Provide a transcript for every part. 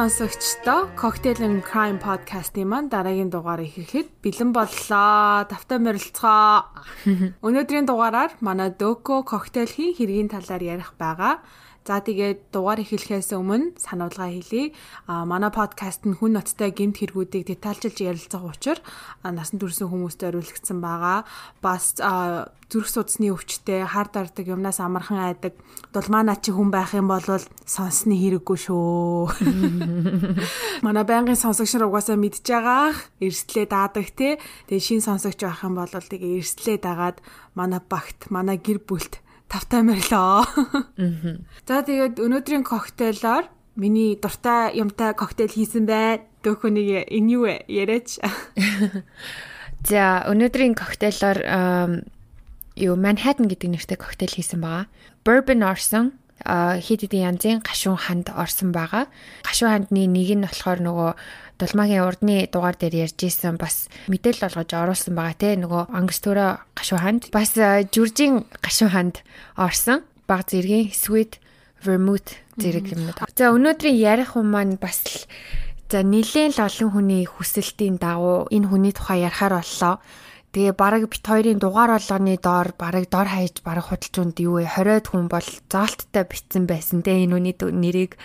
сонсогчдоо Cocktail and Crime podcast-ийн маань дараагийн дугаарыг хийхэд бэлэн боллоо. Давтай морилцгоо. Өнөөдрийн дугаараар манай Дөко коктейлхийн хэргийн талаар ярих байгаа. За тэгээд дугаар эхлэхээс өмнө сануулга хэлье. А манай подкаст нь хүн ноцтой гэмт хэрэгүүдийг детальчилж ярилцах учраа насан турш хүмүүст зориулагдсан байгаа. Бас зүрх судасны өвчтэй хар дардаг юмнаас амархан айдаг дулмаа чи хүн байх юм бол сонсны хэрэггүй шүү. Манай байнгын сонсогч нар угаасаа мэдж байгаа. Эрсдлээ даадаг те. Тэгээ шин сонсогч байх юм бол тэгээ эрсдлээ дагаад манай багт, манай гэр бүлт тавтай морилоо. За тэгээд өнөөдрийн коктейлоор миний дуртай юмтай коктейл хийсэн бай. Дөхөнийг энэ юу яриач. За өнөөдрийн коктейлоор юу Manhattan гэдэг нэртэй коктейл хийсэн байгаа. Bourbon орсон хэд хэдэн янзын гашуун ханд орсон байгаа. Гашуун хандны нэг нь болохоор нөгөө Дулмаагийн урдны дугаар дээр ярьж исэн бас мэдээлэл олгож оруулсан байгаа те нөгөө ангстөрөө гашуу ханд бас жүржийн гашуу ханд орсон баг зэргийн sweet vermouth зэрэг юмнууд. За өнөөдрийн ярих хүн маань бас л за нэлээд олон хүний хүсэлтийн дагуу энэ хүний тухай ярихаар боллоо. Тэгээ бараг бит хоёрын дугаар болгоны доор бараг дор хаяж бараг худалчуунд юу вэ? 20-од хүн бол заалттай битсэн байсан те энэ үний нэрийг.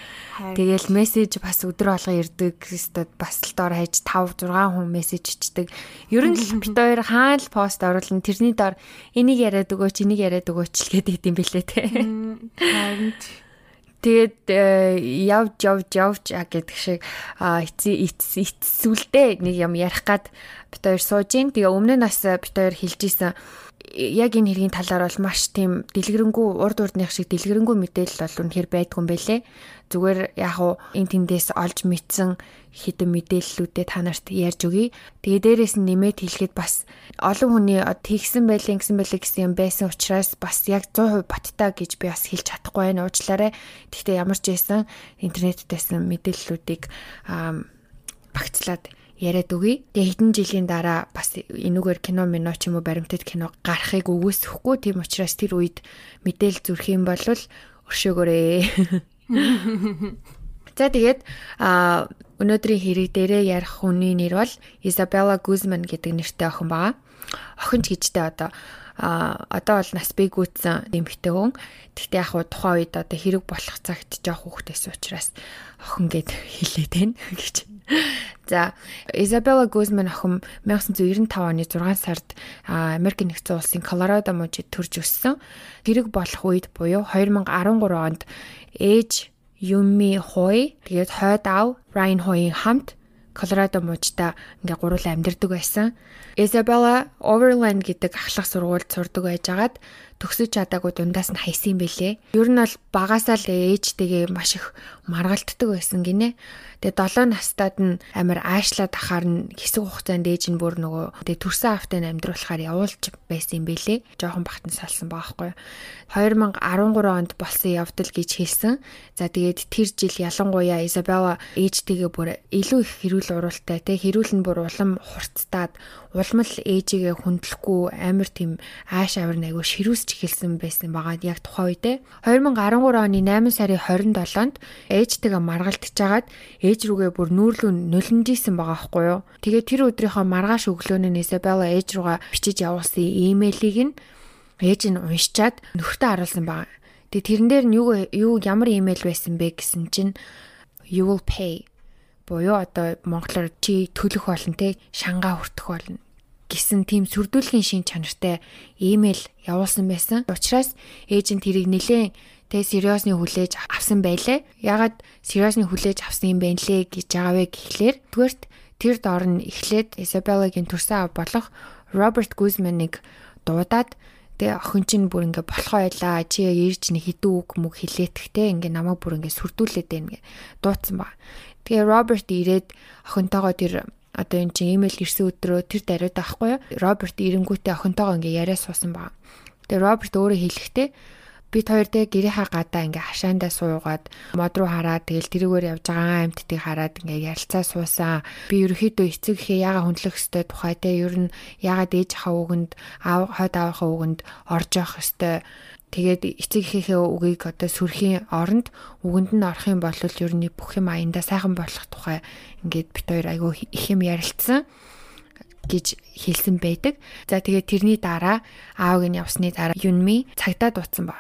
Тэгээл мессеж бас өдөр болго ирдэг Кристод бас л дор хаяж 5 6 хүн мессеж ичдэг. Ер нь л бит хоёр хаана л пост оруулна. Тэрний доор энийг яриад өгөөч энийг яриад өгөөч л гэдэг юм бэлээ те. Тэгээд э, явж явж явж гэдэг шиг эцсүүлдээ нэг юм ярих гад бит хоёр сууж ийн. Тэгээ өмнө нь бас бит хоёр хэлж исэн яг энэ хэргийн талаар бол маш тийм дэлгэрэнгүй урд урдных шиг дэлгэрэнгүй мэдээлэл бол үнэхээр байдгүй юм байлээ. Зүгээр яг уу эн тэндээс олж мэдсэн хитэн мэдээллүүдээ та нарт ярьж өгье. Тэгээ дээрэс нь нэмээд хэлэхэд бас олон хүний тэгсэн байлын гэсэн байлээ гэсэн юм байсан учраас бас яг 100% боттой гэж би бас хэлж чадахгүй байна. Уучлаарай. Гэхдээ ямар ч байсан интернеттээсэн мэдээллүүдийг багцлаад яриад өгье. Тэгээ хэдэн жилийн дараа бас энүүгээр кино мино ч юм уу баримтат кино гарахыг үгүйсэхгүй тийм учраас тэр үед мэдээл зүрх юм бол өршөөгөөрэй. За тэгээд а өнөөдрийн хэрэг дээрээ ярих хүний нэр бол Isabella Guzman гэдэг нэртэй охин байгаа. Охинч гэжтэй одоо а одоо бол нас бий гүйтсэн эмэгтэй хүн. Тэгтээ яг хуу тухайн үед одоо хэрэг болох цагт жоох хүүхдээс учраас охин гэд хэлээд байна гэж. За Изабелла Гузман охин 1995 оны 6 сард Америк нэгдсэн улсын Колорадо мужид төрж өссөн. Хэрэг болох үед буюу 2013 онд ээж Юми Хой тэгээд хойд аав Райан Хойын хамт Колорадо мужид ингээ гурлаа амьдардаг байсан. Isabella Overland гэдэг ахлах сургуульд сурдаг байжгаад төгсөж чадаагүй дундаас нь хайсан бэлээ. Ер нь бол багасаа л ээжтэйгээ маш их маргалддаг байсан гинэ. Тэгээ 7 настайд нь амар аашлаад ахаар нь хэсэг хугацаанд ээж нь бүр нөгөө тэгээ төрсэн автаа амьдруулахаар явуулж байсан бэлээ. Жохон бахтан салсан баахгүй. 2013 онд болсон явдал гэж хэлсэн. За тэгээд тэр жил ялангуяа Изабелла ээжтэйгээ бүр илүү их хэрүүл уралтай тэг хэрүүл нь бүр улам хурцтаад улам л ээжигээ хүндлэхгүй амар тийм ааш авир айгу ширүүсч эхэлсэн байсан байгаа яг тухайн үедээ 2013 оны 8 сарын 27-нд ээжтэйгээ маргалдчихж агаад ээж рүүгээ бүр нүүрлүү нулимжсэн байгаа байхгүй юу. Тэгээ тэр өдрийнхөө маргааш өглөөний Isabella ээж руугаа бичиж явуулсан имэйлийг нь ээж нь уншичаад нөхөртөө харуулсан байгаа. Тэгээ тэрэн дээр нь юу юу ямар имэйл байсан бэ гэсэн чинь you will pay буюу одоо монголоор чи төлөх болно те шангаа хүртэх болно гэсэн тийм сүрдүүлгийн шин чанартай имэйл явуулсан байсан. Учираас ээж нь тэрийг нэлээд тэг сериосны хүлээж авсан байлээ. Ягаад сериосны хүлээж авсан юм бэ нлээ гэж байгаа вэ гэхлээр түгээрт тэр доор нь эхлээд Isabella-гийн төрсөн ав болох Роберт Гузманыг дуудаад Тэгээ охин чинь бүр ингээ болохоо байлаа. Чи ирж нэг хідүү үг мөг хилээтгэхтэй ингээ намайг бүр ингээ сүрдүүлээд байна гэ дуудсан ба. Тэгээ Роберт ирээд охинтойгоо тэр одоо эн чинь имэйл ирсэн өдрөө тэр даруйд авахгүй юу? Роберт ирэнгүүтээ охинтойгоо ингээ яриа суусан баг. Тэгээ Роберт өөрөө хэлэхдээ бид хоёр дэ гэрийнхаа гадаа ингээ хашаандаа суугаад мод руу хараад тэгэл тэрүүгээр явж байгаа амьтдыг хараад ингээ ярилцаа суусан. Би ерөөхдөө эцэг ихээ яага хүндлэх ёстой тухай те ер нь яагаад ээж ахаа үгэнд хойд аавынхаа үгэнд орж явах ёстой Тэгээд эцэг эхийнхээ үгийг одоо сүрхийн оронд үгэнд нь орох юм бол ер нь бүх юм аянда сайхан болох тухай ингээд бит хоёр айгүй их юм ярилцсан гэж хэлсэн байдаг. За тэгээд тэрний дараа аавг нь явсны дараа Юнми цагдаа дуудсан ба.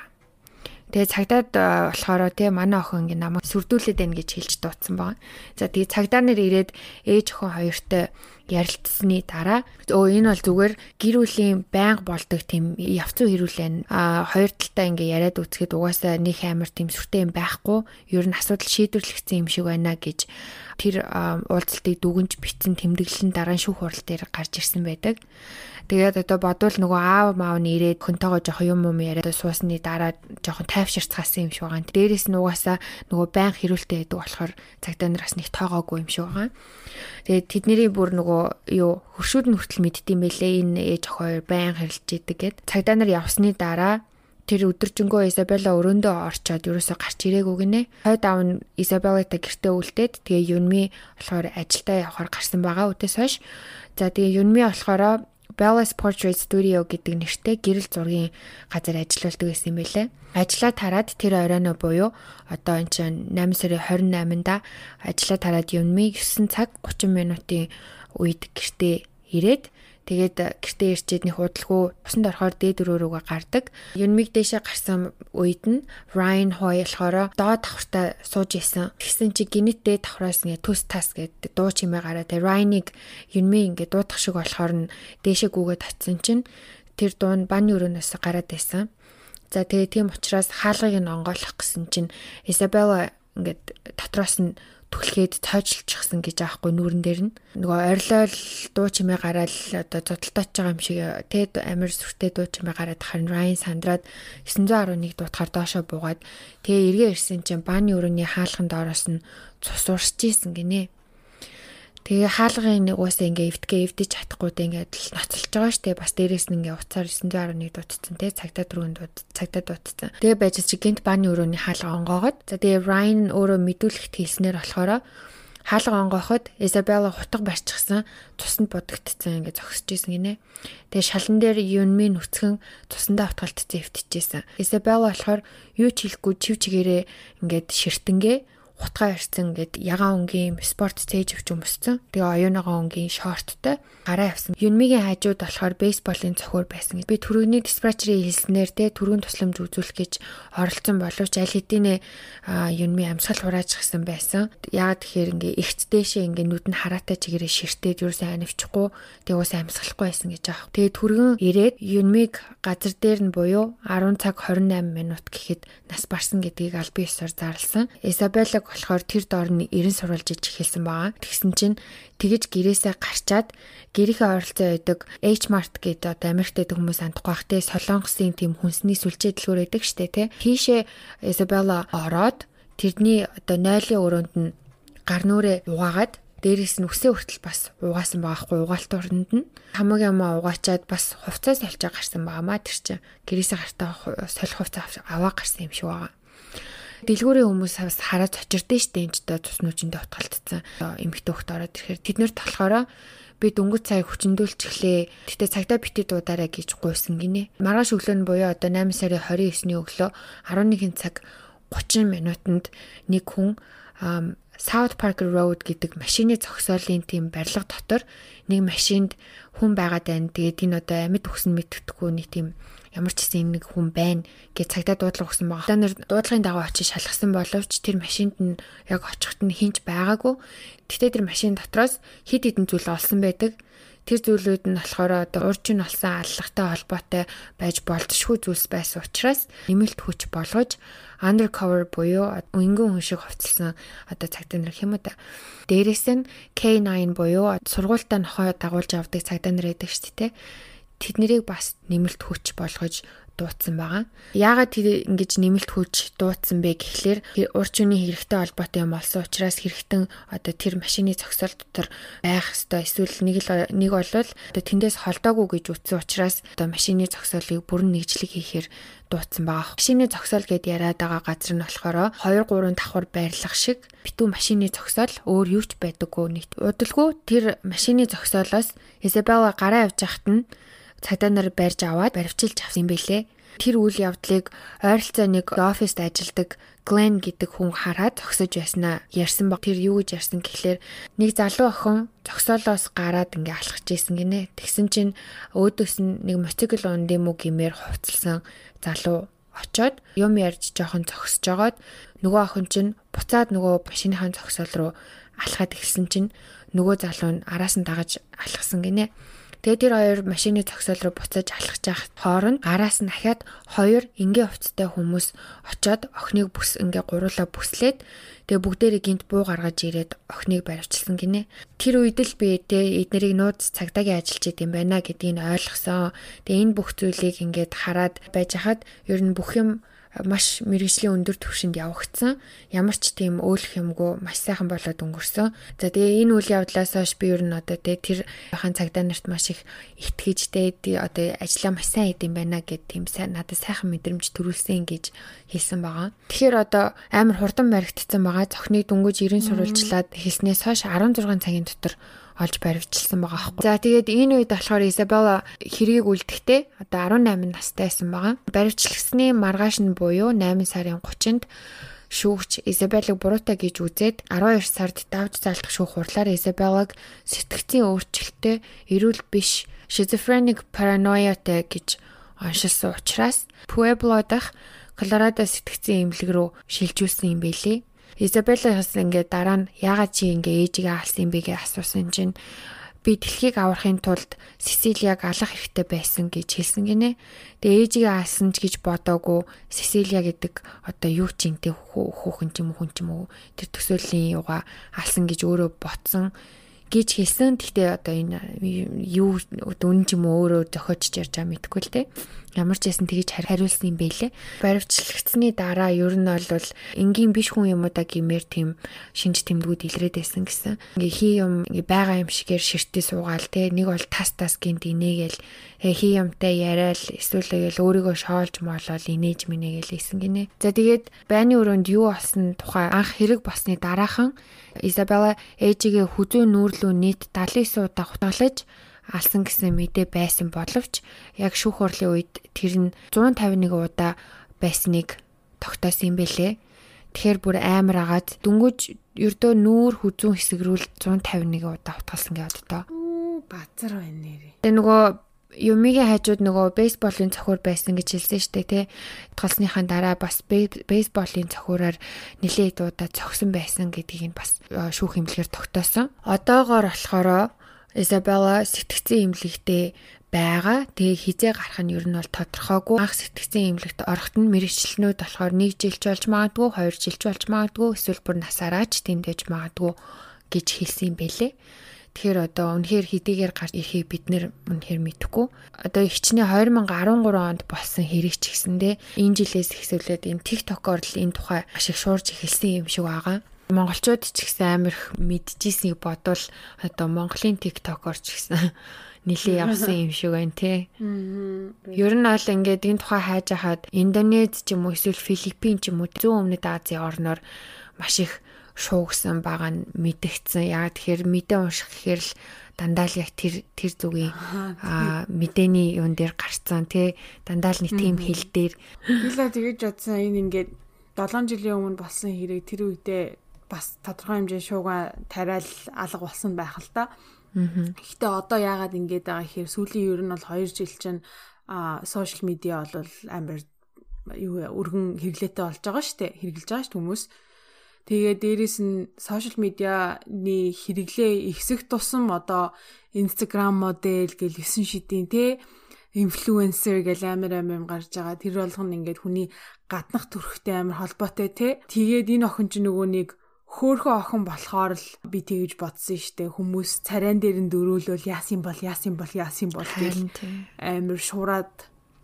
Тэгээ цагдаад болохоор тий манай охин ингээ намайг сүрдүүлээд байна гэж хэлж дуудсан байгаа. За тэгээ цагдаа нар ирээд ээж охин хоёртой ярилцсны дараа өө энэ бол зүгээр гэр бүлийн байнга болдог тийм явцуу хэрүүлэн а хоёр талтай ингээ яриад үцгээд угаасаа нэг амар тийм сүртэй юм байхгүй ер нь асуудал шийдвэрлэгдсэн юм шиг байна гэж тэр уулзалтыг дүгнж битсэн тэмдэглэн дараа шүүх хурал дээр гарч ирсэн байдаг. Тэгээд одоо бодвол нөгөө аав маав нь ирээд хөнтөөгөө жоох юм юм яриад суусны дараа жоохон тайвширцгаасан юм шиг байгаа. Дээрээс нь угаасаа нөгөө байн хэрүүлтэй байдаг болохоор цагдаа нараас нэг тоогоогүй юм шиг байгаа. Тэгээд тэдний бүр нөгөө юу хөршүүд нь хүртэл мэддэм байлээ энэ ээж охин байн хэрэлж идэг гэд. Цагдаа нар явсны дараа тэр өдөржингөө Изабелла өрөөндөө орчоод ерөөсөө гарч ирээгүй гинэ. Хойд аав нь Изабеллатай гэртээ үлдээд тэгээ Юнми болохоор ажилдаа явахаар гарсан байгаа үтээс хойш. За тэгээ Юнми болохоор Bella's Portrait Studio гэдэг нэртэй гэрэл зургийн газар ажиллаулдаг байсан юм байлээ. Ажлаа тараад тэр оройно буюу одоо энэ чинь 8 сарын 28-нда ажлаа тараад юмми 9 цаг 30 минутын үед гэртээ ирээд Тэгээд гэртээ ирчээд нэг худалгүй усанд орохоор дээд өрөө рүүгээ гардаг. Юнмиг дэшээ гарсан үед нь Ryan Hoy болохоор доод давхартаа сууж исэн. Тэгсэн чи гинэт дээд давхраас ингээ төс тас гэдэг дуу чимээ гараа. Тэгээд Ryan-ыг Юнми ингээ дуудах шиг болохоор нь дэшээ гүгээд татсан чинь тэр дуу нь баны өрөөнөөс гараад байсан. За тэгээ тийм учраас хаалгыг нь онгойлгох гэсэн чинь Isabella ингээд дотроос нь түлхээд тойжлчихсан гэж аахгүй нүүрэн дээр нь. Нөгөө орилол дуу чимээ гараад одоо зодтолтооч байгаа юм шиг тэд амир сүртэй дуу чимээ гараад харин Ryan сандраад 911 дуутахаар доошоо буугаад тэгээ эргээ ирсэн чинь бааны өрөөний хаалхан доороос нь цус урсч ийсэн гинэ Тэгээ хаалгын нэг уусаа ингээ эвдгээ эвдэж чадахгүй тэ ингээ ноцолж байгаа штэ бас дээрээс нь ингээ уцаар 911 дутцсан тэ цагдаа дөрөнд дут цагдаа дутцсан. Тэгээ байж чи гинт бааны өрөөний хаалга онгоогод за тэгээ Ryan өөрөө мэдүүлэхт хэлснээр болохоор хаалга онгооход Isabella хутга барьчихсан цуснд бодогдсон ингээ зогсож исэн гинэ. Тэгээ шалан дээр Yunmi нүцгэн цусандаа утгалтцсан эвтчихсэн. Isabella болохоор юу ч хэлэхгүй чив чигээрээ ингээд ширтэнгээ хутгаа ирсэн гэд ягаан өнгийн спорт стейж өвч өмссөн. Тэгээ оюуныгоо өнгийн шорттой гараа явсан. Юнмигийн хажууд болохоор бейсболын цохоор байсан. Би түрүүний диспатчерийн хэлснээр те түрүүн тусламж үзүүлэх гэж оролцсон боловч аль хэдийнэ юнми амьсгал хурааж гисэн байсан. Яагаад тэгэхээр ингээ ихт дэшээ ингээ нүд нь хараатай чигээрээ ширтээд юусэн анивчихгүй тэгээ уус амьсгалахгүй байсан гэж аах. Тэгээ түргэн ирээд юнмиг газар дээр нь буюу 10 цаг 28 минут гэхэд нас барсан гэдгийг аль бие ёсоор зарлсан. Изабелла цаг болохоор тэр доор нь 90 сурвалж иж эхэлсэн байгаа. Тэгсэн чинь тэгэж гэрээсээ гарчаад гэрийнхээ ойролцоо байдаг H-Mart гэдэг одоо Америкт байдаг хүмүүс андахгүй бах те Солонгосын тийм хүнсний сүлжээ дэлгүүр байдаг штэ те. Тийшээ Isabella ороод тэрний одоо нойлын өрөөнд нь гар нүрээ угаагаад дээрээс нь үсээ хүртэл бас угаасан байгаахгүй угаалт уранд нь хамаг ямаа угаачаад бас хувцас солиож гарсан байгаамаа тэр чинь гэрээсээ гартаа солих хувцас аваа гарсан юм шиг байгаа дэлгүүрийн хүмүүс бас хараад очирдэн штэ энэ ч одоо цус нүчиндээ утгалтцсан эмхтэй хөхт ороод ирэхээр тэд нэр болохоор би дөнгөж цайг хүчндүүлж эхлээ. Гэтэ цагтаа бити дуудаарай гэж гуйсан гинэ. Маргааш өглөө нь буюу одоо 8 сарын 29-ний өглөө 11 цаг 30 минутанд нэг хүн South Park Road гэдэг машины зогсоолын тийм барилга дотор нэг машинд хүн байгаад байна. Тэгээд энэ одоо амьд өгсөн мэддэхгүй нэг тийм ямар ч гэсэн нэг хүн байна гэж цагдаа дуудлага өгсөн байгаа. Та нар дуудлагын дагуу очиж шалгасан боловч тэр машинд нь яг очихт нь хинч байгаагүй. Гэхдээ тэр машин дотроос хид хідэн зүйл олсон байдаг. Тэр зүйлүүд нь болохоор одоо урьд нь олсон аллагатай холбоотой байж болзошгүй зүйлс байсан учраас нэмэлт хүч болгож undercover буюу үнгэн хүн шиг хувцалсан одоо цагдаа нар хэм үү. Дээрээс нь K9 буюу сургуультаа нохой дагуулж авдаг цагдаа нар байдаг шүү дээ тэднэрийг бас нэмэлт хүч болгож дуудсан байгаа. Яагаад тэр ингэж нэмэлт хүч дуудсан бэ гэхлээр урчууны хэрэгтэй холбоотой юм болсон учраас хэрэгтэн одоо тэр машины зогсоол дотор байх ёстой эсвэл нэг л нэг болвол одоо тэндээс холдоогүй гэж үтсэн учраас одоо машины зогсоолыг бүрэн нэгжлэг хийхээр дуудсан байгаа. Машины зогсоол гэд яриад байгаа газар нь болохоор 2 3 давхар байрлах шиг битүү машины зогсоол өөр юу ч байдаггүй нэг. Удалгүй тэр машины зогсоолоос Изабелла гараа явж байхад нь цагдаа нар барьж аваад баривчилж авсан юм бэлээ. Тэр үйл явдлыг ойролцоо нэг оффист ажилладаг Glenn гэдэг хүн хараад зогсож байснаа ярьсан баг. Тэр юу гэж ярьсан гэхлээр нэг залуу охин зогсоолоос гараад ингээ алхаж ийсэн гинэ. Тэгсэн чинь өөдөөс нь нэг мотоцикл ундын мөг гимээр хувцалсан залуу очоод юм ярьж жоохон зогсож жагаад нөгөө охин чинь буцаад нөгөө машиныхаа зогсоол руу алхаад эхэлсэн чинь нөгөө залуу нь араас нь дагаж алхсан гинэ. Тэгээ тэр хоёр машины цогцол руу буцаж алхаж явах хооронд гараас нь ахаад хоёр ингийн хувцастай хүмүүс очоод охиныг бүс ингээ гуруулаа бүслээд тэгээ бүгдээрээ гинт буу гаргаж ирээд охиныг баривчилсан гинэ. Тэр үед л би тэ эднэрийг нууц цагдаагийн ажилч идэм байна гэдгийг ойлгосон. Тэгээ энэ бүх зүйлийг ингээд хараад байж хахад ер нь бүх юм маш мэрэгжлийн өндөр түвшинд явагдсан. Ямар ч тийм өөлөх юмгүй маш сайхан болоод өнгөрсөн. За тэгээ энэ үйл явдлаас хойш би ер нь одоо тэгээ тэр хаан цагдаа нарт маш их итгэж дээ одоо ажиллаа маш сайн хийдэм байна гэд тийм сайн надад сайхан мэдрэмж төрүүлсэн гэж хэлсэн байгаа. Тэгэхээр одоо амар хурдан баригдсан байгаа. Цохныг дүнгиж 90 сурвалжлаад хэлснээс хойш 16 цагийн дотор олж баривчилсан байгаа аахгүй. За тэгээд энэ үед болохоор Изабелла хэргийг үлдэхдээ одоо 18 настай байсан байгаа. Баривчлагдсны маргааш нь буюу 8 сарын 30-нд шүүгч Изабеллыг буруутай гэж үзээд 12 сард давж залтах шүүх хурлаар Изабеллаг сэтгцийн өөрчлөлттэй эрүүл биш schizophrenic paranoiaтэй гэж оншилсан учраас Pueblo дахь Колорадо сэтгцийн эмнэлэг рүү шилжүүлсэн юм байлээ. Изабеллагаас ингээд дараа нь яагаад чи ингээ ээжигээ алсан бэ гэж асуусан чинь би дэлхийг аврахын тулд Сесилиаг алах хэрэгтэй байсан гэж хэлсэн гинэ. Тэгээ ээжигээ алсан ч гэж бодоогүй Сесилия гэдэг одоо юу ч юм те хүүхэн ч юм уу хүн ч юм уу тэр төсөөллийн юугаа алсан гэж өөрөө ботсон гэж хэлсэн. Гэхдээ одоо энэ юу дүн ч юм уу өөрөө зохиож ярьж байгаа мэдгүй л те. Ямар ч ясан тэгж хариулсан юм бэлээ. Баривчлагдсны дараа ер нь бол энгийн биш хүн юм уу да гэмээр тийм шинж тэмдгүүд илрээд байсан гэсэн. Ингээ хий юм байгаа юм шигээр ширтээ суугаал те. Нэг бол тас тас гинт инээгээл э, хий юмтай яриад эсвэл тэгэл өөрийгөө шоолж моолол инээж минэгээл исэн гинэ. За тэгээд байны өрөөнд юу болсон тухай анх хэрэг болсны дараахан Изабелла ээжигээ хүзүү нүүрлүү нийт 79 удаа хутгалж алсан гэсэн мэдээ байсан боловч яг шүүх хурлын үед тэр нь 151 удаа байсныг тогтоосон юм бэлээ. Тэгэхээр бүр амар агаад дүнгиж ердөө нүүр хүзүүн хэсгэрүүл 151 удаа хутгалсан гэж боддоо. Базар байна нэрээ. Тэгээ нөгөө Юмигийн хажууд нөгөө бейсболын цохиур байсан гэж хэлсэн дээ тий. Тулсныхаа дараа бас бейсболын цохиураар нэлээд удаа цогсон байсан гэдгийг нь бас э, шүүх хэмлэгээр тогтоосон. Одоогоор болохоор Изабелла сэтгцэн имлэгтэй байгаа. Тэгээ хизээ гарах нь ер нь бол тодорхойгүй. Анх сэтгцэн имлэгт орохт нь мэрэгчлэнүүд болохоор 1 жилч болж магадгүй, 2 жилч болж магадгүй, эсвэл бүр насаараач тэмдэж магадгүй гэж хэлсэн бэлээ. Тэгэхээр одоо үнэхээр хэдийгээр гарч ирэхийг бид нэр үнэхээр мэдэхгүй. Одоо ихчний 2013 онд болсон хэрэг ч гэсэндээ энэ жилээс эхсүүлээд энэ TikTok-оор л энэ тухай ашиг шуурж эхэлсэн юм шиг байгаа. Монголчууд ч гэсэн амар их мэдчихсэнийг бодвол одоо Монголын TikTok-оор ч гэсэн нилээ явсан юм шиг байна те. Ер нь бол ингээд энэ тухай хайж хахад Индонез ч юм уу эсвэл Филиппин ч юм уу зүүн өмнөд Азийн орноор маш их шуугсан байгаа нь мэдэгдсэн. Яг тэгэхээр мэдээ унших гэхээр л дандаа л яг тэр тэр зүгийн мэдээний юун дээр гарцсан тий дандаа л нэг тийм хэл дээр. Хэлээ тэгэж бодсон. Энэ ингээд 7 жилийн өмнө болсон хэрэг тэр үедээ бас тодорхой хэмжээ шуугаа тариал алга болсон байх л та. Гэхдээ одоо яагаад ингэж байгаа гэхээр сүүлийн ер нь бол 2 жил чинь а сошиал медиа бол амар юу өргөн хэрэглээтэй болж байгаа шүү дээ. Хэрэгжилж байгаа шүү хүмүүс. Тэгээ дээрэс нь сошиал медианы хэрэглээ ихсэх тусам одоо Instagram модель гэл 9 шидийн те инфлюенсер гэл амар амар гарч байгаа. Тэр болгоно ингээд хүний гаднах төрхтэй амар холбоотой те. Тэгээд энэ охин ч нөгөө нэг хөөхөн охин болохоор л би тэгэж бодсон штэ хүмүүс царайн дээр нь дөрөөлөл яасан бол яасан бол яасан бол гэл амар шуураад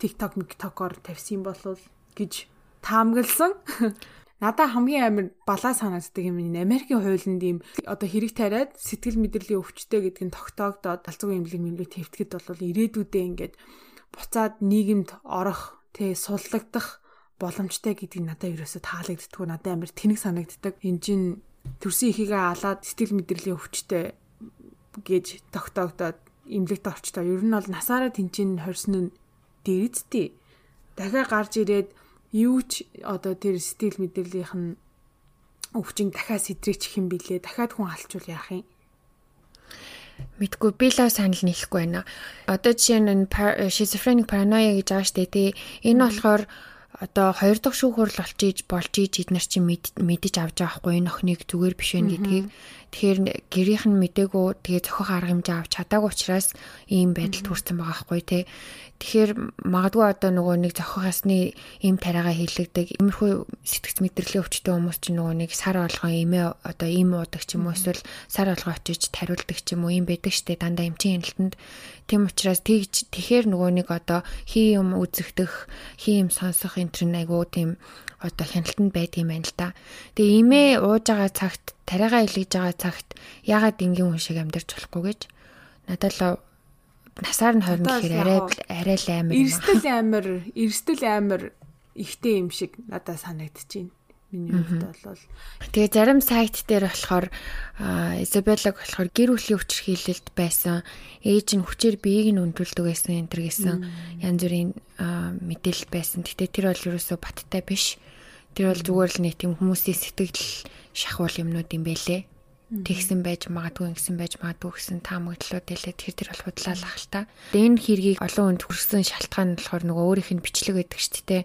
TikTok, TikTok-оор тавьсан болов гэж таамагласан. Надаа хамгийн амар балаа санагддаг юм энэ Америкийн хуулинд ийм одоо хэрэг тариад сэтгэл мэдрэлийн өвчтэй гэдг нь тогтоогдоод талцгүй имлэг мэмлэг твтгэд бол ирээдүйдээ ингээд буцаад нийгэмд орох тэ суллагдах боломжтой гэдгийг надад ерөөсө таалагддггүй надад амар тэнэг санагддаг. Энд чинь төрсөн ихийгээ алаад сэтгэл мэдрэлийн өвчтэй гэж тогтоогдоод имлэгт орчтой. Ер нь бол насаараа тэнцэн хорсон нь дэрэгдтий дахиад гарч ирээд юу ч одоо тэр сэтгэл мэдрэлийн нь өвчин дахиад сэтрэгч хэм билээ. Дахиад хүн алчвал яах юм? Мэдгүй би л санал нийлэхгүй байна. Одоо жишээ нь schizophrenic paranoia гэж байгаа штэ тий. Энэ болохоор одоо хоёр дахь шүүх хурал олчиж болж ийж эднэр чинь мэдэж авч байгаа хгүй энэ охиныг зүгээр биш вэ гэдгийг тэгэхээр гэрийнх нь мдэггүй тэгээ зохих арга хэмжээ авч чадаагүй учраас ийм байдалд хүрсэн байгаа хгүй те Тэгэхээр магадгүй одоо нөгөө нэг зохих ясны им тариагаа хийлэгдэг. Иймэрхүү сэтгц мэдрэлийн өвчтөе хүмүүс чинь нөгөө нэг сар болгон имээ одоо им уудаг ч юм уу эсвэл сар болгон очиж тариулдаг ч юм уу юм байдаг штэ дандаа эмчийн хяналтанд. Тийм учраас тэгж тэгэхээр нөгөө нэг одоо хий юм үзэгдэх, хий юм сонсох энэ төр айгуу тийм одоо хяналтанд байд юм байна л да. Тэгээ имээ ууж байгаа цагт тариагаа илгэж байгаа цагт ягаад энгийн хүн шиг амьдарч болохгүй гэж надад л насаар нь 20 гэхээр арай арай л амар. Эрсдэл амар, эрсдэл амар ихтэй юм шиг надад санагдчихээн. Миний хувьд бол. Тэгээ зарим сайт дээр болохоор Изабеллаг болохоор гэр бүлийн хүчирхийлэлд байсан ээж нь хүчээр биеийг нь өндүүлдэг байсан энэ төр гэсэн янз бүрийн мэдээлэл байсан. Гэтэ тэр бол ерөөсөө баттай биш. Тэр бол зүгээр л нэг тийм хүмүүсийн сэтгэл шахуул юмнууд юм байлээ. Тэгсэн байж магадгүй ингэсэн байж магадгүй гэсэн таамаглалууд хэлээд тэр тэр бол худлаалах л та. Энэ хэргийг олон хүнд хүрсэн шалтгаан нь болохоор нөгөө өөрийнх нь бичлэг гэдэг ч тийм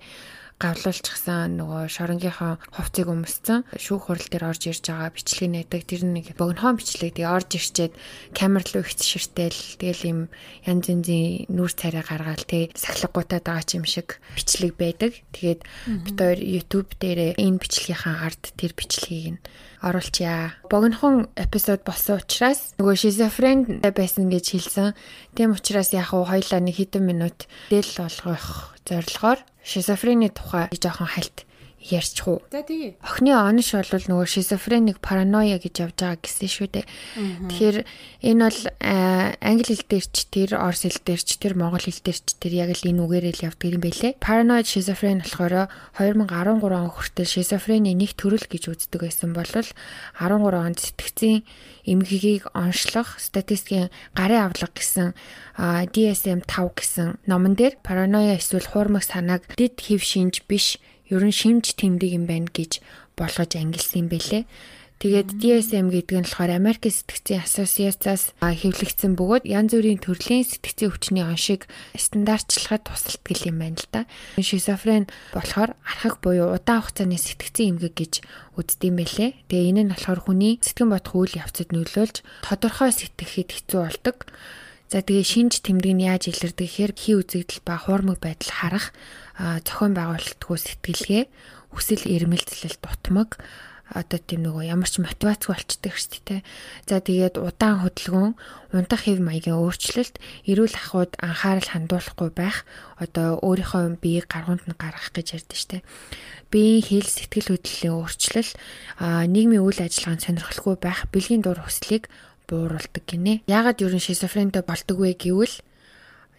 гавлуулчихсан нөгөө шоронгийнхоо хувцыг өмссөн шүүх хурал дээр орж ирж байгаа бичлэг нэдэг тэр нэг богинохон бичлэг тий орж ирчээд камер руу ихц ширтэл тэгэл им янз янзын нүр царай гаргаал тий сахилгагуудаа байгаа ч юм шиг бичлэг байдаг тэгээд бид хоёр YouTube дээр энэ бичлэгийнхаа ард тэр бичлэгийг нь оруулчаа. Богинохон эпизод болсон учраас нөгөө шизофрен байсан гэж хэлсэн. Тийм учраас яг уу хоёлаа нэг хэдэн минут дэл болгох зорилгоор шизофрени тухай жоохон хальт ярьчих уу. За тэгээ. Охины онош бол нөгөө шизофреник параноя гэж явж байгаа гэсэн шүү дээ. Тэгэхээр энэ бол англи хэл дээр ч тэр орс хэл дээр ч тэр монгол хэл дээр ч тэр яг л энэ үгээр л явдаг юм байлээ. Paranoid schizophrenia болохоор 2013 он хүртэл шизофрени нэг төрөл гэж үздэг байсан бол 13 онд сэтгцийн эмгэгийг онцлох статистикийн гарын авлага гэсэн DSM-5 гэсэн номон дээр параноя эсвэл хуурмаг санааг дэд хэв шинж биш ер нь шимж тэмдэг юм байна гэж болгож ангилсан юм бэлээ. Тэгээд DSM гэдэг нь болохоор Америк сэтгцийн ассоциацаас хэвлэгдсэн бөгөөд янз бүрийн төрлийн сэтгцийн өвчний оншиг стандартчлахад тусалдаг юм байна л да. Шизофрен болохоор архаг буюу удаан хугацааны сэтгцийн эмгэг гэж үздэг юм байлээ. Тэгээ энэ нь болохоор хүний сэтгэн бодох үйл явцад нөлөөлж тодорхой сэтгэхэд хэцүү болдог. За тэгээ шинж тэмдэг нь яаж илэрдэг гэхээр хий үзэгдэл ба хуурмаг байдал харах зохион байгуулалтгүй сэтгэлгээ, хүсэл эрмэлзэл дутмаг одоо тийм нөгөө ямар ч мотивацгүй болчдөг шүү дээ. За тэгээд удаан хөдөлгөөн, унтах хэв маягийн өөрчлөлт, эрүүл ахуйд анхаарал хандуулахгүй байх, одоо өөрийнхөө биеийг гаргуунд нь гаргах гэж ярьдэн шүү дээ. Биеийн хэл сэтгэл хөдлөлийн өөрчлөл, нийгмийн үйл ажиллагаанд сонирхолгүй байх, бэлгийн дур хүслийг бууруулдаг гинэ. Яагаад ерөн шизофрентэй болдог вэ гэвэл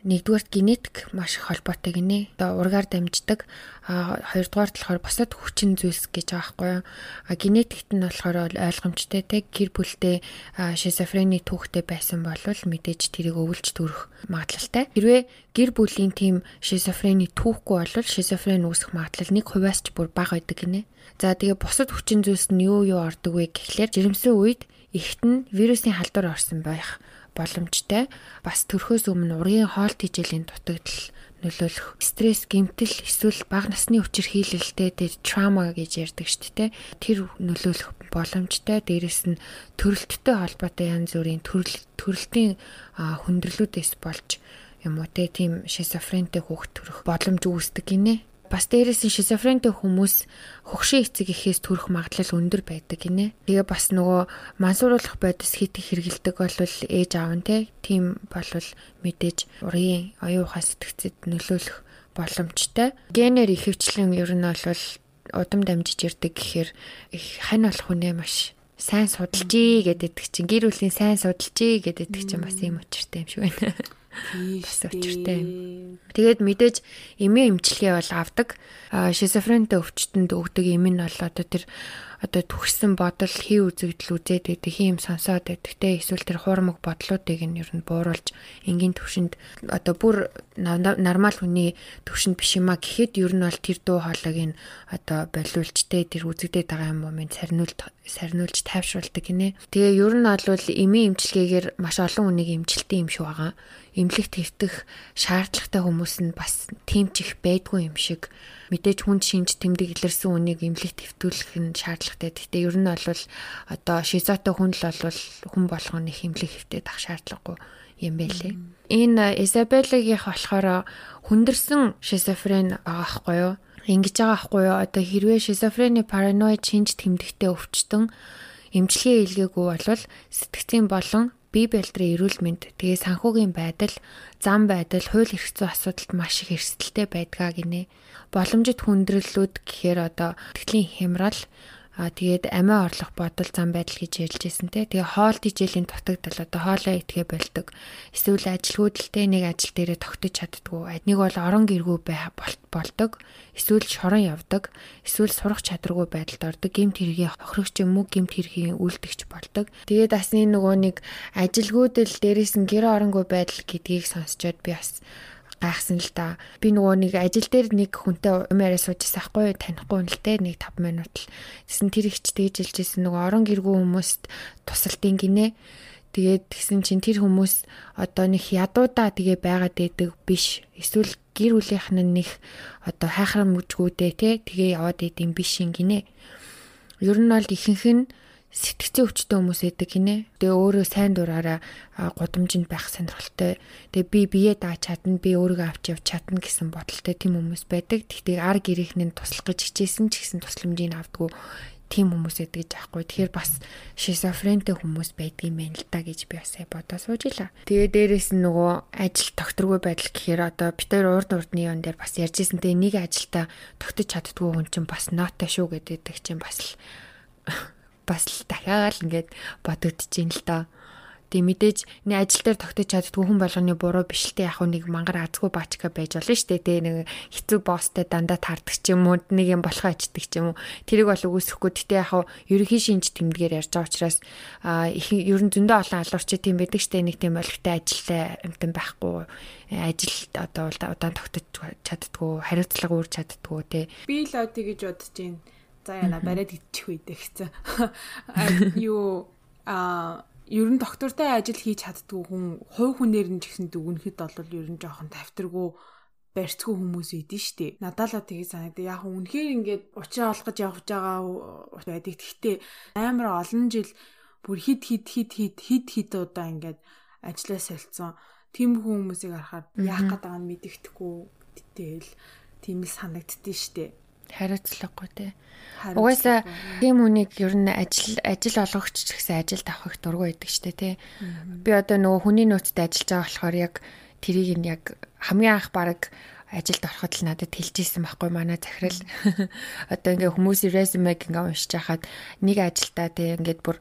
нэгдүгээрт генетик маш их холбоотой гинэ. Одоо ургаар дамждаг. А хоёрдугаарт болохоор босод хүчин зүйлс гэж байгаа байхгүй юу. А генетикт нь болохоор ойлгомжтой те гэр бүлтэй шизофрени түүхтэй байсан бол мэдээж тэрийг өвлж төрөх магадлалтай. Хэрвээ гэр бүлийн тийм шизофрени түүхгүй бол шизофрен үүсэх магадлал 1%-аас ч бүр бага байдаг гинэ. За тэгээ бусад хүчин зүйлс нь юу юу ордог вэ гэхлээр жирэмсэн үед ихт нь вирусын халдвар орсон байх боломжтой. Бас төрхөөс өмнө ургийн хоолт хичээлийн дутагдал нөлөөлөх стресс, гэмтэл эсвэл бага насны хүчирхийлэлтэй тэр трама гэж ярьдаг шүү дээ. Тэр нөлөөлөх боломжтой. Дээрэс нь төрөлттэй холбоотой янз бүрийн төрөл төрөлтийн хүндрэлүүдээс болж юм уу те тийм шизофрентэй хүүхд төрөх боломж үүсдэг гинэ. Бас дээрээс нь шизофрентэй хүмүүс хөгшин эцэг ихээс төрөх магадлал өндөр байдаг гинэ. Тэгээ бас нөгөө мансууруулах бодис хит хэрэгэлдэг бол ээж аав нь тийм болвол мэдээж ургийн оюун ухаан сэтгцэд нөлөөлөх боломжтой. Генер ихэвчлэн ер нь бол удам дамжиж ирдэг гэхээр хань болох үнэ маш сайн судалжээ гэдэг чинь гэр бүлийн сайн судалжээ гэдэг чинь бас юм учиртай юм шиг байна бас учиртай юм. Тэгээд мэдээж эмээ эмчилгээ бол авдаг. Шизофрентэй өвчтөнд өгдөг эм нь бол одоо тэр одоо төгссөн бодол хий үзэгдэл үзээд байдаг, хийм сонсоод байдаг те эсвэл тэр хуурмаг бодлуудыг нь ер нь бууруулж энгийн төвшөнд одоо бүр нормал хүний төвшөнд биш юма гэхэд ер нь бол тэр дуу хоолойг нь одоо болиулж те тэр үзэгдээд байгаа юм минь сарниулж сарниулж тайвшруулдаг гинэ. Тэгээ ер нь бол эмийн эмчилгээгээр маш олон хүнийг эмчилдэг юм шиг байгаа. Эмнэлэгт хэвтэх шаардлагатай хүмүүс нь бас тийм ч их байдгүй юм шиг мэдээж хүнд шинж тэмдэг илэрсэн үнийг эмнэлэгт хэвтүүлэх нь шаардлагатай. Гэхдээ ер нь бол одоо шизотой хүн л бол хүн болгоны хэмлэг хэвтээд ах шаардлагагүй юм байлээ. Энэ Изабеллагийнх болохоор хүндэрсэн шизофрен байгаа хгүй юу? Ингэж байгаа хгүй юу? Одоо хэрвээ шизофрени параноид шинж тэмдэгтээ өвчтөн эмчилгээ илгээгүй бол сэтгцийн болон бие бэлтрийн эрүүл мэнд тэгээ санхүүгийн байдал, зам байдал, хууль эрх зүйн асуудалд маш их эрсдэлтэй байдгаа гинэ боломжит хүндрэлүүд гэхээр одоо тэтгэлийн хямрал А тэгээд амиа орлох бодол зам байдал гэж ярьж байсан те. Тэгээ хоол тижээлийн дутагдал одоо хоолоо итгэ болдог. Эсвэл ажилгүйдэлтэй нэг ажил дээрээ тогтож чаддгүй. Нэг бол орон гэргүй болдог. Эсвэл шорон явдаг. Эсвэл сурах чадваргүй байдалд ордог. Гемт хэргийн хохирогч юм уу гемт хэргийн үлдэгч болдог. Тэгээд бас нөгөө нэг ажилгүйдэл дээрээс нь гэр оронгүй байдал гэдгийг сонсчоод би бас гайхсан л да. Би нөгөө нэг ажил дээр нэг хүнтэй умаараа суужсан ахгүй танихгүй дээ нэг 5 минут л. Тэсэн тэр ихч тэгж хэлжсэн нөгөө орон гэргүй хүмүүст тусалдیں۔ гинэ. Тэгээд тэгсэн чинь тэр хүмүүс одоо нэг ядуудаа тэгээ байгаад байдаг биш. Эсвэл гэр бүлийнх нь нэг одоо хайхрам мүжгүүдээ те тэгээ яваад идэм биш юм гинэ. Ер нь бол ихэнх нь сэтгцэн өвчтөн хүмүүс эдэг гинэ. Тэгээ өөрөө сайн дураараа гудамжинд байх сонирхолтой. Тэгээ би бие дааж чадна, би өөрийгөө авч явж чадна гэсэн бодолтой тийм хүмүүс байдаг. Тэгтээ ар гэрийнхний туслах гэж хичээсэн ч гэсэн тусламжийг авдаггүй тийм хүмүүс эдэг гэж аахгүй. Тэгэхээр бас шизофрентэй хүмүүс байдгийн мэн л та гэж би бас бодоо суужила. Тэгээ дээрэс нь нөгөө ажил тогтворгүй байдал гэхээр одоо бид хоёр урд урдны юм дээр бас ярьжсэн. Тэгээ нэг ажилдаа тогтож чаддгүй хүн чинь бас нотой шүү гэдэг чинь бас л бас л дахиад л ингээд бодогдчихээн л доо. Тэг мэдээж нэг ажил дээр тогтож чаддгүй хүн болгоны буруу биш л те яг нэг мангар азгүй баачка байж болно шүү дээ. Тэг нэг хэцүү босстой дандаа таардаг ч юм уу нэг юм болохоо ичдэг ч юм уу. Тэрийг бол үгүйсэхгүй. Гэтэ яг ерөнхий шинж тэмдгээр ярьж байгаа учраас их ерөн зөндөө олон алуурчид тийм байдаг шүү дээ. Нэг тийм олигтой ажилтай амтан байхгүй ажил одоо удаан тогтож чаддгүй хариуцлага үүрч чаддгүй те. Би л одоо гэж бодож байна За яна бариад идчих үед гэсэн. Юу а ер нь доктортой ажил хийж чаддгүй хүн хувь хүнээр нь ч гэсэн дүгнэхэд бол ер нь жоохон тавтаргүй барьцгүй хүмүүс идэв штэ. Надад л тэгээ санагдав. Яг үнэхээр ингээд учраа олгож явж байгаа байдаг. Гэхдээ амар олон жил бүр хид хид хид хид хид хид удаа ингээд ажиллаа солилцсон. Тим хүмүүсийг харахад яах гээд байгааг нь мэддэхгүй. Тэгэл тийм л санагддээ штэ хариуцлагагүй те. Угаасаа тийм хүнийг ер нь ажил ажил олгогч гэсэн ажилд авах их дургүй байдаг штэ те. Би одоо нөгөө хүний нөөцтэй ажиллаж байгаа болохоор яг тэрийг нь яг хамгийн анх баг ажилд ороход л надад хэлжсэн байхгүй манай захирал. Одоо ингээ хүмүүсийн резюмег ингээ уншиж хахад нэг ажилдаа тий ингээд бүр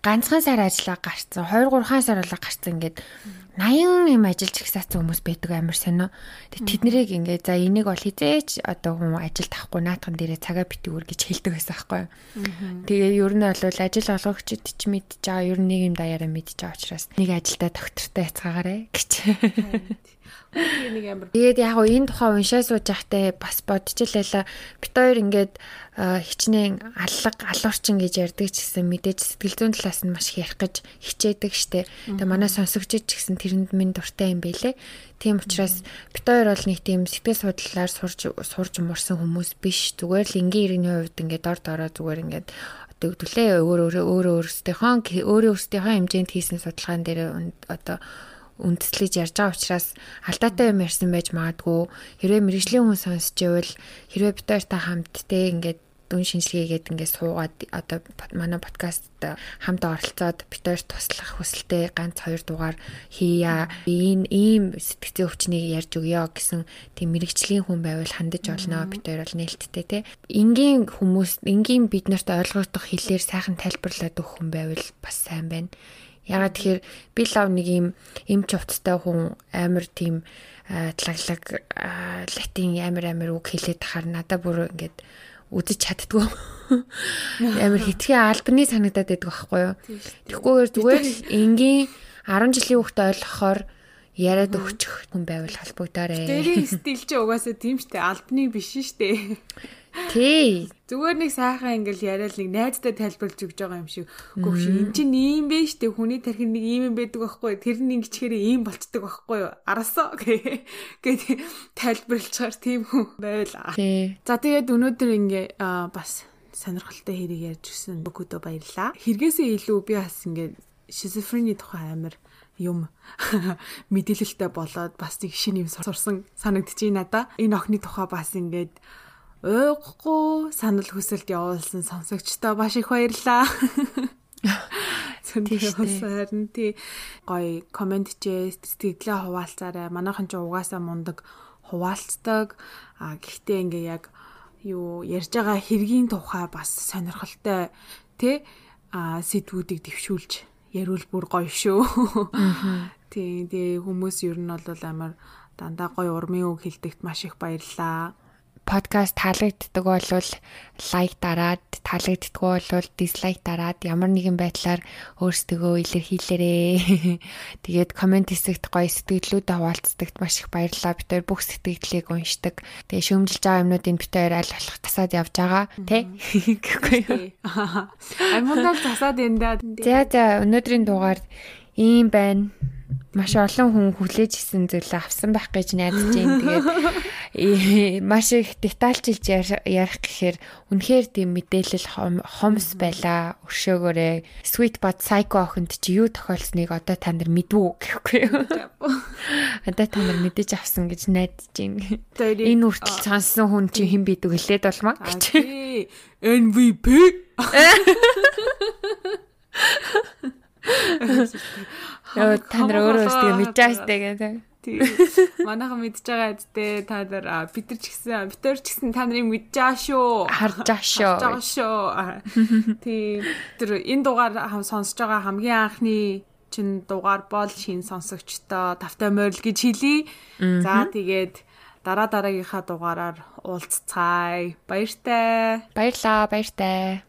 ганцхан сар ажиллаа гарцсан 2 3 сар болоо гарцсан ингээд 80 юм ажиллаж ихсаацсан хүмүүс байдаг амар сонио. Тэгээ тэднэрийг ингээд за энийг бол хизээч одоо хүн ажилд авахгүй наатхан дээрээ цагаа битгүүр гэж хэлдэг байсан байхгүй. Тэгээ ер нь бол ажил олгогчд ч мэдж байгаа ер нь нэг юм даяараа мэдж байгаа учраас нэг ажилдаа доктортой яцгаагаарэ гэж. Нэг амар. Тэгээд яг гоо энэ тухай уншаа сууж байхдаа бас бодчихлаа. Бит хоёр ингээд хичнээн аллаг алуурчин гэж ярьдаг ч гэсэн мэдээж сэтгэл зүйн талаас нь маш их ярих гэж хичээдэг штэ. Тэгээ манай сонсогчид ч гэсэн тэрэнд минь дуртай юм бэлээ. Тийм учраас бит хоёр бол нэг тийм сэтгэл судлалаар сурж сурж мурсан хүмүүс биш. Зүгээр л энгийн иргэний хувьд ингээд дор дороо зүгээр ингээд өгдөлээ өөр өөр өөр өөрсдийнхөө өөрөө өөрсдийнхөө хэмжээнд хийсэн судалгаан дээр одоо үндэслэж ярьж байгаа учраас алдаатай юм ярьсан байж магадгүй. Хэрвээ мэрэгжлийн хүн сонсч ивэл хэрвээ бид хоёртай хамт те ингээд дүн шинжилгээгээд ингээд суугаад одоо манай подкаст хамт оролцоод хоёр туслах хүсэлтэй ганц хоёр дугаар хийя. Энэ ийм сэтгцэн өвчнийг ярьж өгье гэсэн тийм мэрэгчлийн хүн байвал хандаж олно. Хоёр бол нээлттэй те. Энгийн хүмүүс, энгийн бид нарт ойлгогдох хэлээр сайхан тайлбарлаад өгөх хүн байвал бас сайн байна Ягаад тэгэхээр би лав нэг юм эмч хувцтай хүн амар тийм лаглаг латин амар амар үг хэлээд тахаар надад бүр ингээд үзэж чаддгүй. Амар хитгэн албаны санагдаад байдаг байхгүй юу? Тэгхгүйгээр зүгээр л энгийн 10 жилийн хүүхдэд ойлгохоор яриад өгчих хүн байвал холбогдоорой. Дээрийн стил чи угаасаа тийм штэ албаны биш штэ. Тий. Зүгээр нэг сайхан ингээл яриад нэг найзтай тайлбарлаж өгч байгаа юм шиг. Шиг эн чинь ийм бэ штэ хүний тархин нэг ийм юм байдаг байхгүй. Тэр нь ингэчээр ийм болцдог байхгүй юу? Арасаа гэд тайлбарлачаар тийм хүн байвал. Тий. За тэгээд өнөөдөр ингээ бас сонирхолтой хэрэг ярьж өгсөн бүгдөө баярлаа. Хэрэгээсээ илүү би бас ингээ шизофрени тухай амар юм мэдээлэлтэй болоод бас нэг шинэ юм сурсан санагдчихээн надаа. Энэ охины тухай бас ингээд ойгохгүй санал хүсэлт явуулсан сонсогчтой баш их баярлаа. Харин тий гоё комент чээ сэтгэлээ хуваалцаарай. Манайхан ч угаасаа мундаг хуваалцдаг. А гэхдээ ингээ яг юу ярьж байгаа хэргийн тухай бас сонирхолтой тий а сэдвүүдийг дэвшүүлж яривал бүр гоё шүү. Тий, тэгээ хүмүүс ер нь бол амар дандаа гоё урмын үг хэлдэгт маш их баярлаа подкаст таалагддаг бол лайк дараад таалагддаггүй бол дизлайк дараад ямар нэгэн байдлаар өөрсдөө илэрхийлээрээ. Тэгээд комент хэсэгт гоё сэтгэлдээ хуваалцдагт маш их баярлалаа. Бид хоёр бүх сэтгэлдлийг уншдаг. Тэгээд шөмжилж байгаа юмнуудыг бид хоёр аль болох тасаад явж байгаа тий. Гэхгүй юу. Амьдаа тасаад энэ даа. За за өнөөдрийн дугаар ийм байна маш олон хүн хүлээж исэн зүйлээ авсан байх гэж найдаж байна. Тэгээд маш их детальчилж ярих гэхээр үнэхээр тийм мэдээлэл хомс байла. Өршөөгөөрэй. Sweet but psycho охинд чи юу тохиолсныг одоо та нар мэдвүү гэхгүй юу? Одоо та нар мэдэж авсан гэж найдаж байна. Энэ үртэл сонссон хүн чи хэн бидэг хэлээд болмаа гэж. MVP Яа та нар өөрөө өөртөө мэдж байгаа гэдэг. Тийм. Манайхан мэдж байгаа үсттэй та нар нар ч гэсэн нар ч гэсэн та нарыг мэдж байгаа шүү. Харж байгаа шүү. Харж байгаа шүү. Тийм. Тэр энэ дугаар сонсож байгаа хамгийн анхны чин дугаар бол шин сонсогчтой тавтай морил гэж хэлье. За тэгээд дараа дараагийнхаа дугаараар уулзцаая. Баяртай. Баярлаа, баяртай.